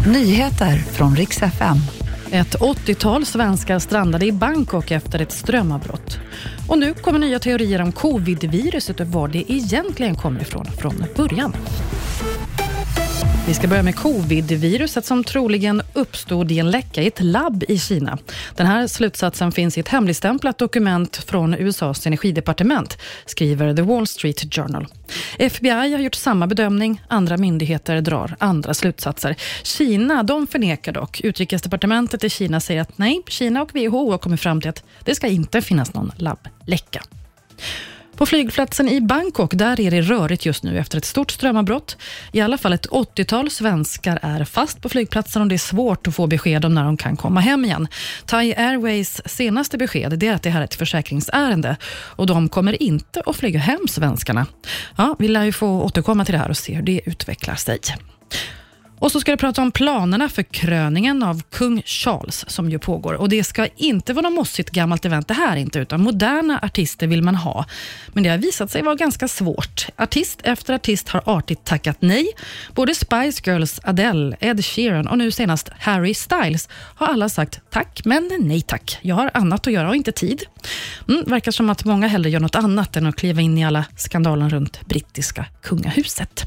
Nyheter från riks FM. Ett 80-tal svenskar strandade i Bangkok efter ett strömavbrott. Och nu kommer nya teorier om covid-viruset och var det egentligen kommer ifrån från början. Vi ska börja med covid-viruset som troligen uppstod i en läcka i ett labb i Kina. Den här slutsatsen finns i ett hemligstämplat dokument från USAs energidepartement, skriver The Wall Street Journal. FBI har gjort samma bedömning, andra myndigheter drar andra slutsatser. Kina de förnekar dock. Utrikesdepartementet i Kina säger att nej, Kina och WHO har kommit fram till att det ska inte finnas någon labbläcka. På flygplatsen i Bangkok där är det rörigt just nu efter ett stort strömavbrott. I alla fall ett 80-tal svenskar är fast på flygplatsen och det är svårt att få besked om när de kan komma hem igen. Thai Airways senaste besked är att det här är ett försäkringsärende och de kommer inte att flyga hem svenskarna. Ja, vi lär ju få återkomma till det här och se hur det utvecklar sig. Och så ska jag prata om planerna för kröningen av kung Charles som ju pågår. Och Det ska inte vara något mossigt gammalt event det här inte, utan moderna artister vill man ha. Men det har visat sig vara ganska svårt. Artist efter artist har artigt tackat nej. Både Spice Girls, Adele, Ed Sheeran och nu senast Harry Styles har alla sagt tack, men nej tack. Jag har annat att göra och inte tid. Mm, verkar som att många hellre gör något annat än att kliva in i alla skandalen runt brittiska kungahuset.